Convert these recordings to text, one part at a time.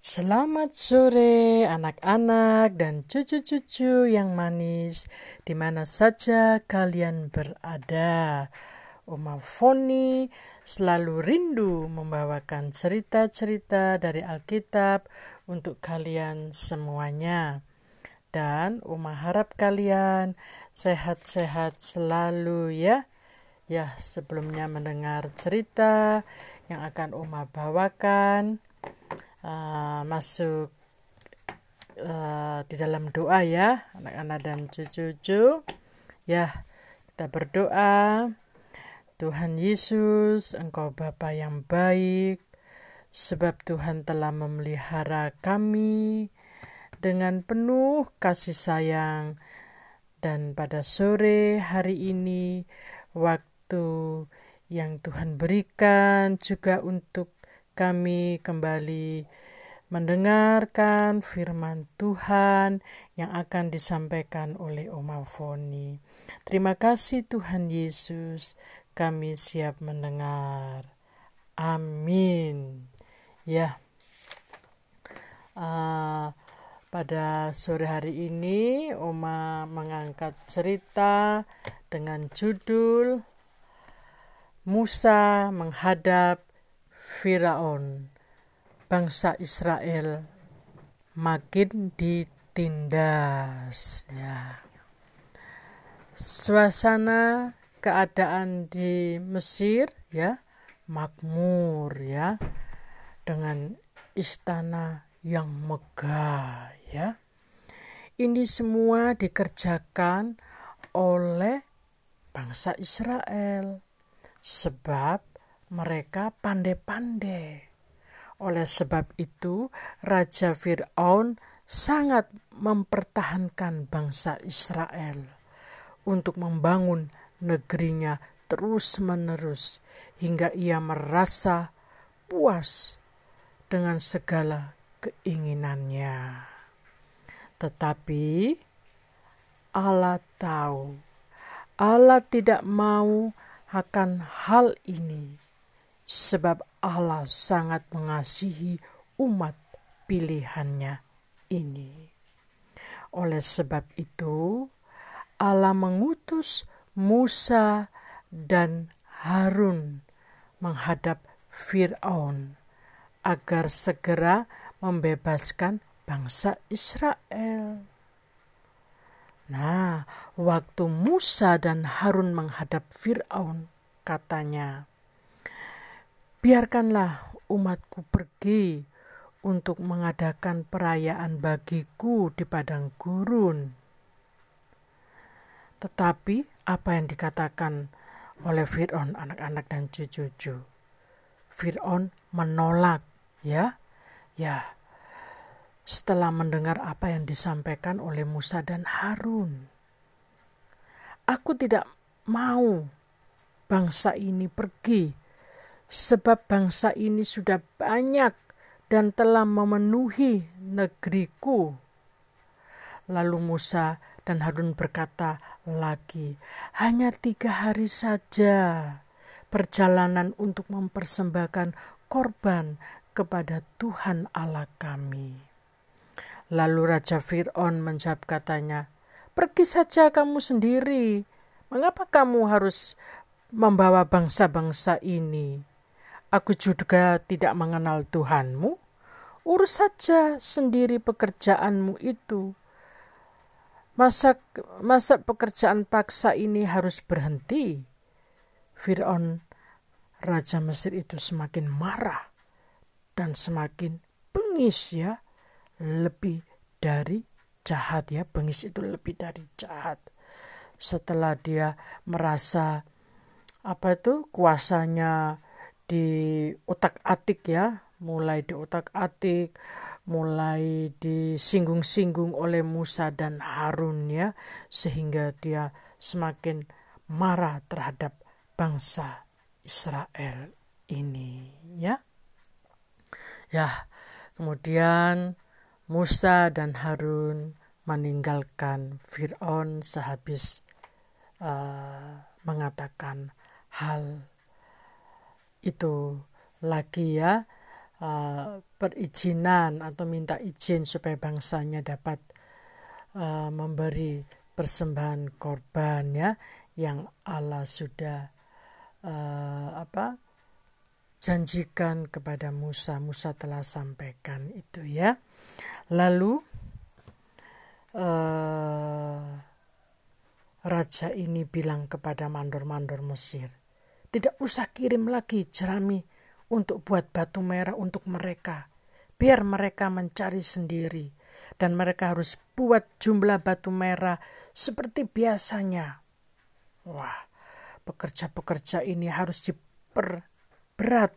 Selamat sore anak-anak dan cucu-cucu yang manis di mana saja kalian berada. Oma Foni selalu rindu membawakan cerita-cerita dari Alkitab untuk kalian semuanya. Dan Oma harap kalian sehat-sehat selalu ya. Ya, sebelumnya mendengar cerita yang akan Oma bawakan uh, masuk uh, di dalam doa ya anak-anak dan cucu-cucu. Ya kita berdoa Tuhan Yesus Engkau Bapa yang baik sebab Tuhan telah memelihara kami dengan penuh kasih sayang. Dan pada sore hari ini waktu yang Tuhan berikan juga untuk kami kembali mendengarkan firman Tuhan yang akan disampaikan oleh Oma Foni. Terima kasih Tuhan Yesus, kami siap mendengar. Amin. Ya. Uh, pada sore hari ini Oma mengangkat cerita dengan judul Musa menghadap Firaun, bangsa Israel makin ditindas ya. Suasana keadaan di Mesir ya makmur ya dengan istana yang megah ya. Ini semua dikerjakan oleh bangsa Israel sebab mereka pandai-pandai. Oleh sebab itu, Raja Fir'aun sangat mempertahankan bangsa Israel untuk membangun negerinya terus-menerus hingga ia merasa puas dengan segala keinginannya. Tetapi Allah tahu, Allah tidak mau akan hal ini sebab Allah sangat mengasihi umat pilihannya ini. Oleh sebab itu, Allah mengutus Musa dan Harun menghadap Firaun agar segera membebaskan bangsa Israel. Nah, waktu Musa dan Harun menghadap Firaun, katanya, Biarkanlah umatku pergi untuk mengadakan perayaan bagiku di padang gurun. Tetapi apa yang dikatakan oleh Fir'aun anak-anak dan cucu-cucu? Fir'aun menolak ya. Ya. Setelah mendengar apa yang disampaikan oleh Musa dan Harun. Aku tidak mau bangsa ini pergi sebab bangsa ini sudah banyak dan telah memenuhi negeriku. Lalu Musa dan Harun berkata lagi, hanya tiga hari saja perjalanan untuk mempersembahkan korban kepada Tuhan Allah kami. Lalu Raja Fir'aun menjawab katanya, Pergi saja kamu sendiri, mengapa kamu harus membawa bangsa-bangsa ini? Aku juga tidak mengenal Tuhanmu. Urus saja sendiri pekerjaanmu itu. Masa, masa pekerjaan paksa ini harus berhenti? Fir'aun, Raja Mesir itu semakin marah dan semakin bengis ya. Lebih dari jahat ya. Bengis itu lebih dari jahat. Setelah dia merasa apa itu kuasanya di otak-atik ya, mulai di otak-atik, mulai disinggung-singgung oleh Musa dan Harun ya, sehingga dia semakin marah terhadap bangsa Israel ini ya. Ya, kemudian Musa dan Harun meninggalkan Fir'aun sehabis uh, mengatakan hal itu. Lagi ya uh, perizinan atau minta izin supaya bangsanya dapat uh, memberi persembahan korban ya yang Allah sudah uh, apa janjikan kepada Musa. Musa telah sampaikan itu ya. Lalu uh, raja ini bilang kepada mandor-mandor Mesir tidak usah kirim lagi jerami untuk buat batu merah untuk mereka biar mereka mencari sendiri dan mereka harus buat jumlah batu merah seperti biasanya. Wah, pekerja-pekerja ini harus diperberat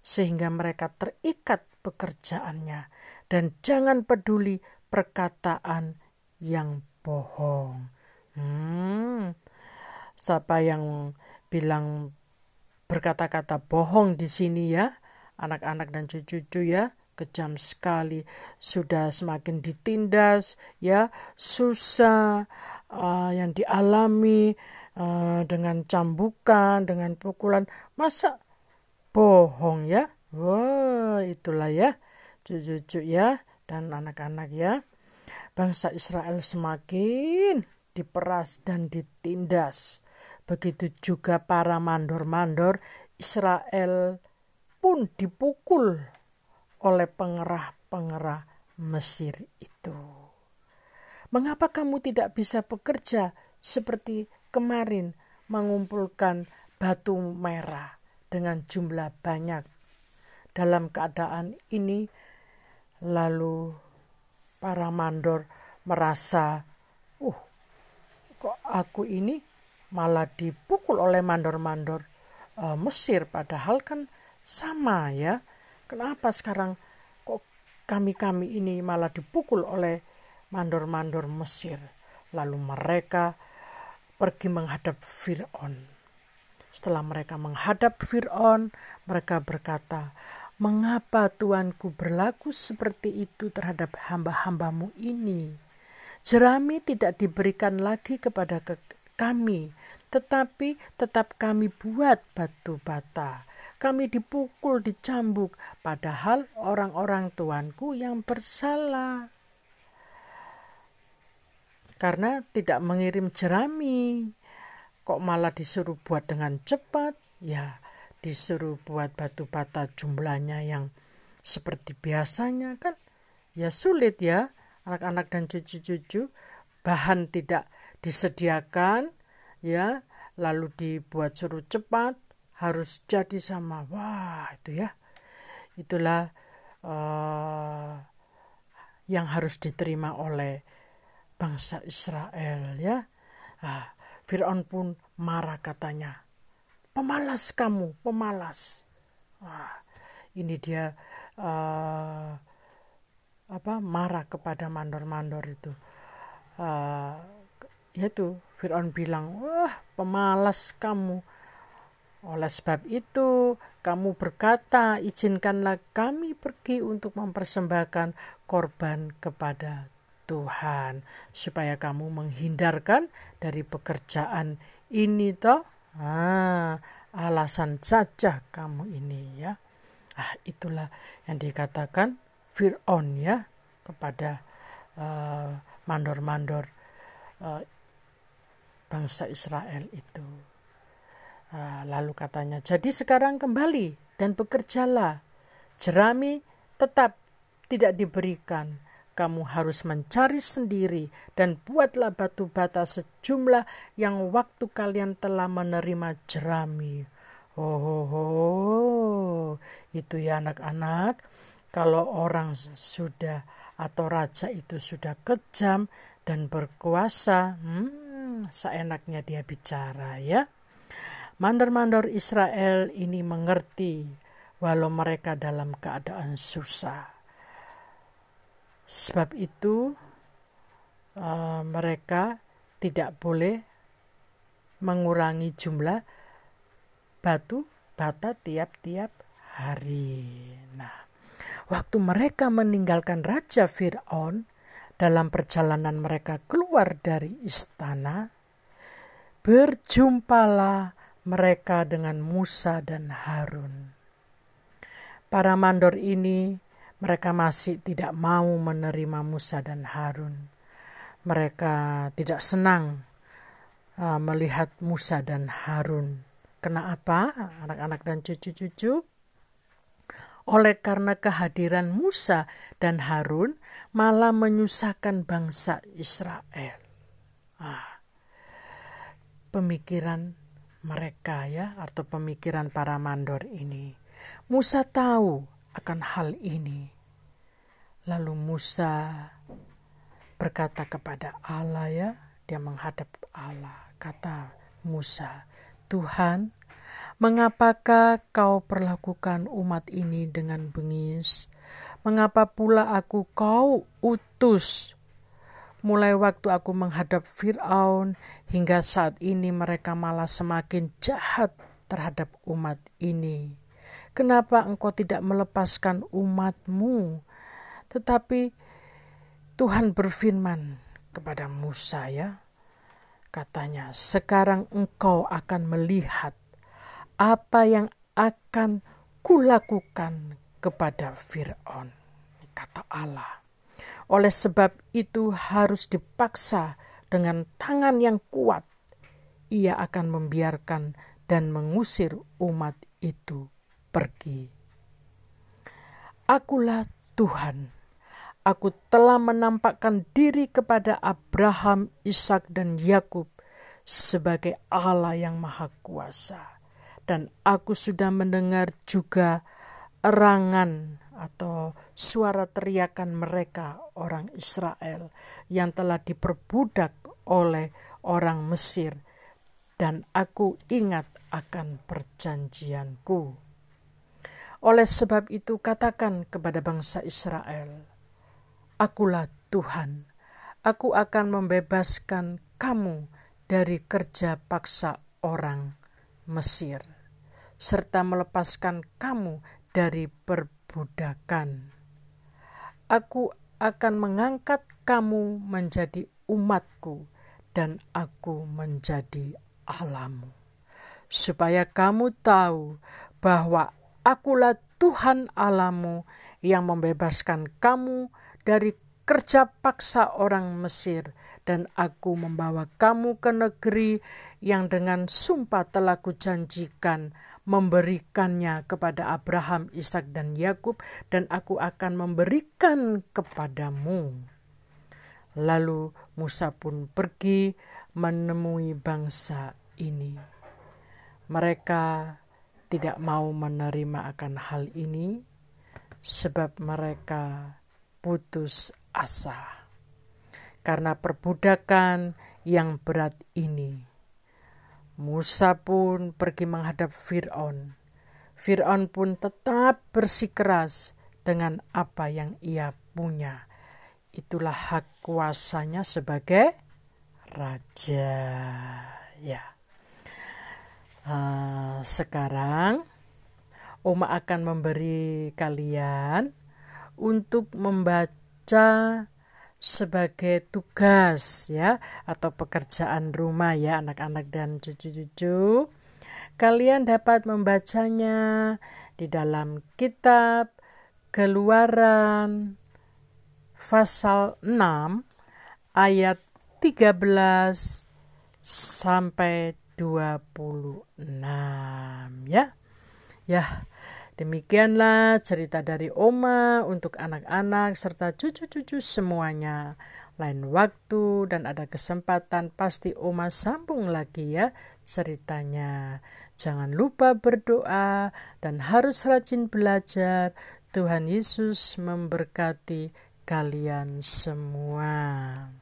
sehingga mereka terikat pekerjaannya dan jangan peduli perkataan yang bohong. Hmm, siapa yang bilang berkata-kata bohong di sini ya, anak-anak dan cucu-cucu ya, kejam sekali. Sudah semakin ditindas ya susah uh, yang dialami uh, dengan cambukan dengan pukulan. Masa bohong ya? Wah itulah ya cucu-cucu ya dan anak-anak ya. Bangsa Israel semakin diperas dan ditindas begitu juga para mandor-mandor Israel pun dipukul oleh pengerah-pengerah Mesir itu. Mengapa kamu tidak bisa bekerja seperti kemarin mengumpulkan batu merah dengan jumlah banyak? Dalam keadaan ini, lalu para mandor merasa, "Uh, kok aku ini malah dipukul oleh mandor-mandor uh, Mesir, padahal kan sama ya." Kenapa sekarang kok kami-kami ini malah dipukul oleh mandor-mandor Mesir? Lalu mereka pergi menghadap Fir'aun. Setelah mereka menghadap Fir'aun, mereka berkata, Mengapa Tuanku berlaku seperti itu terhadap hamba-hambamu ini? Jerami tidak diberikan lagi kepada ke kami, tetapi tetap kami buat batu bata. Kami dipukul, dicambuk, padahal orang-orang tuanku yang bersalah. Karena tidak mengirim jerami, kok malah disuruh buat dengan cepat, ya disuruh buat batu bata jumlahnya yang seperti biasanya kan? Ya sulit ya anak-anak dan cucu-cucu. Bahan tidak disediakan ya lalu dibuat suruh cepat harus jadi sama wah itu ya. Itulah uh, yang harus diterima oleh bangsa Israel ya. Ah, Fir'aun pun marah katanya pemalas kamu pemalas. Wah ini dia uh, apa marah kepada mandor-mandor itu. Uh, yaitu Fir'aun bilang wah pemalas kamu oleh sebab itu, kamu berkata, "Izinkanlah kami pergi untuk mempersembahkan korban kepada Tuhan, supaya kamu menghindarkan dari pekerjaan ini." Toh, ah, alasan saja kamu ini, ya. Ah, itulah yang dikatakan Fir'aun ya kepada uh, mandor-mandor uh, bangsa Israel itu. Ah, lalu katanya, jadi sekarang kembali dan bekerjalah. Jerami tetap tidak diberikan. Kamu harus mencari sendiri dan buatlah batu bata sejumlah yang waktu kalian telah menerima jerami. Oh, oh, oh. itu ya anak-anak. Kalau orang sudah atau raja itu sudah kejam dan berkuasa, hmm, seenaknya dia bicara ya. Mandor-mandor Israel ini mengerti walau mereka dalam keadaan susah. Sebab itu uh, mereka tidak boleh mengurangi jumlah batu bata tiap-tiap hari. Nah, waktu mereka meninggalkan Raja Fir'aun dalam perjalanan mereka keluar dari istana, berjumpalah mereka dengan Musa dan Harun. Para mandor ini mereka masih tidak mau menerima Musa dan Harun. Mereka tidak senang uh, melihat Musa dan Harun. Kenapa, anak-anak dan cucu-cucu? Oleh karena kehadiran Musa dan Harun malah menyusahkan bangsa Israel. Ah, pemikiran mereka ya atau pemikiran para mandor ini. Musa tahu akan hal ini. Lalu Musa berkata kepada Allah ya, dia menghadap Allah. Kata Musa, Tuhan, mengapakah kau perlakukan umat ini dengan bengis? Mengapa pula aku kau utus Mulai waktu aku menghadap Firaun hingga saat ini mereka malah semakin jahat terhadap umat ini. Kenapa engkau tidak melepaskan umatmu? Tetapi Tuhan berfirman kepada Musa ya. Katanya, sekarang engkau akan melihat apa yang akan kulakukan kepada Fir'aun. Kata Allah. Oleh sebab itu harus dipaksa dengan tangan yang kuat. Ia akan membiarkan dan mengusir umat itu pergi. Akulah Tuhan. Aku telah menampakkan diri kepada Abraham, Ishak, dan Yakub sebagai Allah yang Maha Kuasa, dan aku sudah mendengar juga erangan atau suara teriakan mereka orang Israel yang telah diperbudak oleh orang Mesir dan aku ingat akan perjanjianku. Oleh sebab itu katakan kepada bangsa Israel, Akulah Tuhan, aku akan membebaskan kamu dari kerja paksa orang Mesir, serta melepaskan kamu dari per perbudakan. Aku akan mengangkat kamu menjadi umatku dan aku menjadi Allahmu. Supaya kamu tahu bahwa akulah Tuhan Allahmu yang membebaskan kamu dari kerja paksa orang Mesir dan aku membawa kamu ke negeri yang dengan sumpah telah kujanjikan memberikannya kepada Abraham, Ishak dan Yakub dan aku akan memberikan kepadamu. Lalu Musa pun pergi menemui bangsa ini. Mereka tidak mau menerima akan hal ini sebab mereka putus asa karena perbudakan yang berat ini Musa pun pergi menghadap Fir'aun. Fir'aun pun tetap bersikeras dengan apa yang ia punya. Itulah hak kuasanya sebagai raja. Ya. Uh, sekarang Oma akan memberi kalian untuk membaca sebagai tugas ya atau pekerjaan rumah ya anak-anak dan cucu-cucu. Kalian dapat membacanya di dalam kitab Keluaran pasal 6 ayat 13 sampai 26 ya. Ya, Demikianlah cerita dari Oma untuk anak-anak serta cucu-cucu semuanya. Lain waktu dan ada kesempatan pasti Oma sambung lagi ya ceritanya. Jangan lupa berdoa dan harus rajin belajar. Tuhan Yesus memberkati kalian semua.